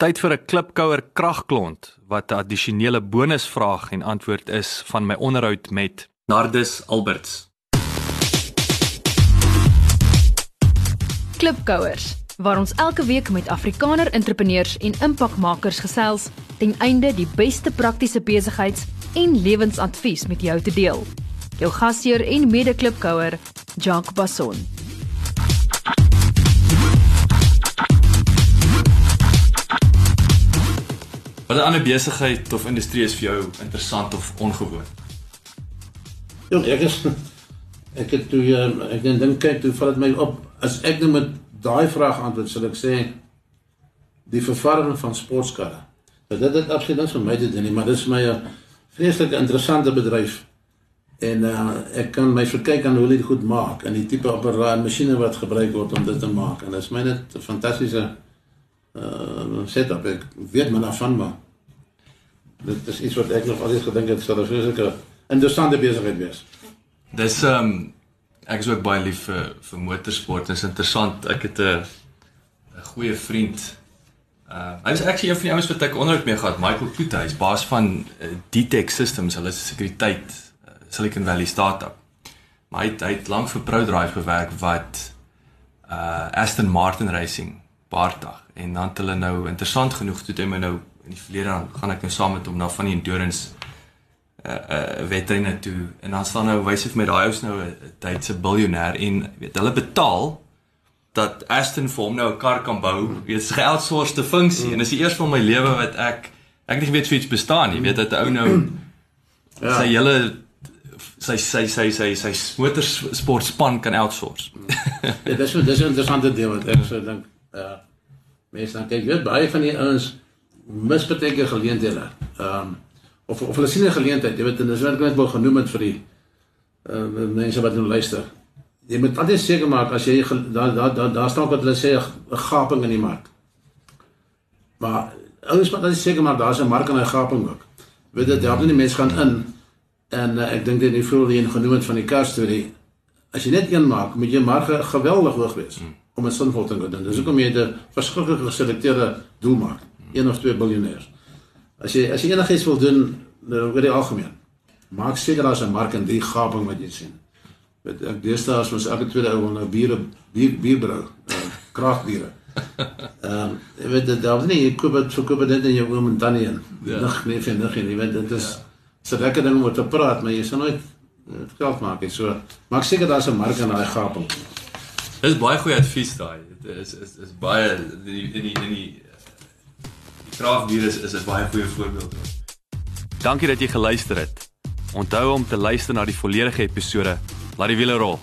Tyd vir 'n klipkouer kragklont wat 'n addisionele bonusvraag en antwoord is van my onderhoud met Nardus Alberts. Klipkouers waar ons elke week met Afrikaner entrepreneurs en impakmakers gesels ten einde die beste praktiese besigheids- en lewensadvies met jou te deel. Jou gasheer en mede-klipkouer, Jacques Basson. Wat 'n ander besigheid of industrie is vir jou interessant of ongewoon? Ja, ek is ek het toe ehm, ek dink kyk toe val dit my op as ek nou met daai vraag antwoord sal ek sê die vervaardiging van sportkarre. Dat dit dit absoluut niks vir my te doen nie, maar dit is my 'n vreeslik interessante bedryf. En uh, ek kan my verkyk aan hoe hulle dit goed maak en die tipe apparaat masjiene wat gebruik word om dit te maak en dit is my net 'n fantastiese uh setup. Ek weet maar daarvan maar dit is iets wat ek nog altyd gedink het sou 'n vreeslike interessante besigheid wees. Dis ehm um, ek is ook baie lief vir vir motorsport. Dit is interessant. Ek het 'n 'n goeie vriend. Uh hy was actually een van die ouens wat ek onderhoud mee gehad, Michael Kloete. Hy's baas van uh, Detect Systems. Hulle is 'n sekuriteit uh, Silicon Valley startup. Maar hy het, hy het lank vir ProDrive gewerk wat uh Aston Martin Racing baardag en dan het hulle nou interessant genoeg toe dit my nou in die verlede dan gaan ek nou saam met hom na van die endurance uh uh wedrenne toe en dan staan nou wys hy vir my daai ou's nou 'n Duitse biljoenêr en weet hulle betaal dat Aston vir hom nou 'n kar kan bou. Weet dis geoutsourced funksie mm. en dis die eerste van my lewe wat ek ek het nie geweet so iets bestaan nie. Weet dat 'n ou nou ja. sy hele sy sy sy sy sy motorsportspan kan outsource. ja, dis dis 'n interessante ding wat ek so dink. Ja. Mense dan kyk weet baie van die ouens mis baie keer geleenthede. Ehm um, of of hulle sien 'n geleentheid, jy weet en dis wat ek net wou genoem het vir die uh, mense wat nou luister. Jy moet altyd seker maak as jy daar daar daar daar staan wat hulle sê 'n gaping in die mark. Maar ouens moet altyd seker maak daar's 'n mark en 'n gaping ook. Weet dit, daar nie mense gaan in en uh, ek dink dit is veel die genoem het van die kar storie. As jy net een maak, moet jy maar geweldig hoog wees om 'n sinvol te doen. Dis hoekom jy 'n verskriklik geselekteerde doel maak. 1 of 2 biljoenêers. As jy as jy enigiets wil doen nou oor die algemeen, maak seker daar's 'n mark in die gaping wat jy sien. Met ek deesdae as ons elke tweede ou wil nou bier bier bier brou, uh, kragbiere. Ehm um, weet dit daar nie jy koop dit verkoop dit in jou oom en tannie. Ja. Nig nee vir nig nie, weet dit is ja. so lekker ding om te praat, maar jy sal nooit uh, geld maak nie. So maak seker daar's 'n mark in daai gaping. Dis baie goeie advies daai. Dit is is is baie in die in die in die kraagvirus is 'n baie goeie voorbeeld. Dankie dat jy geluister het. Onthou om te luister na die volledige episode. Laat die wiele rol.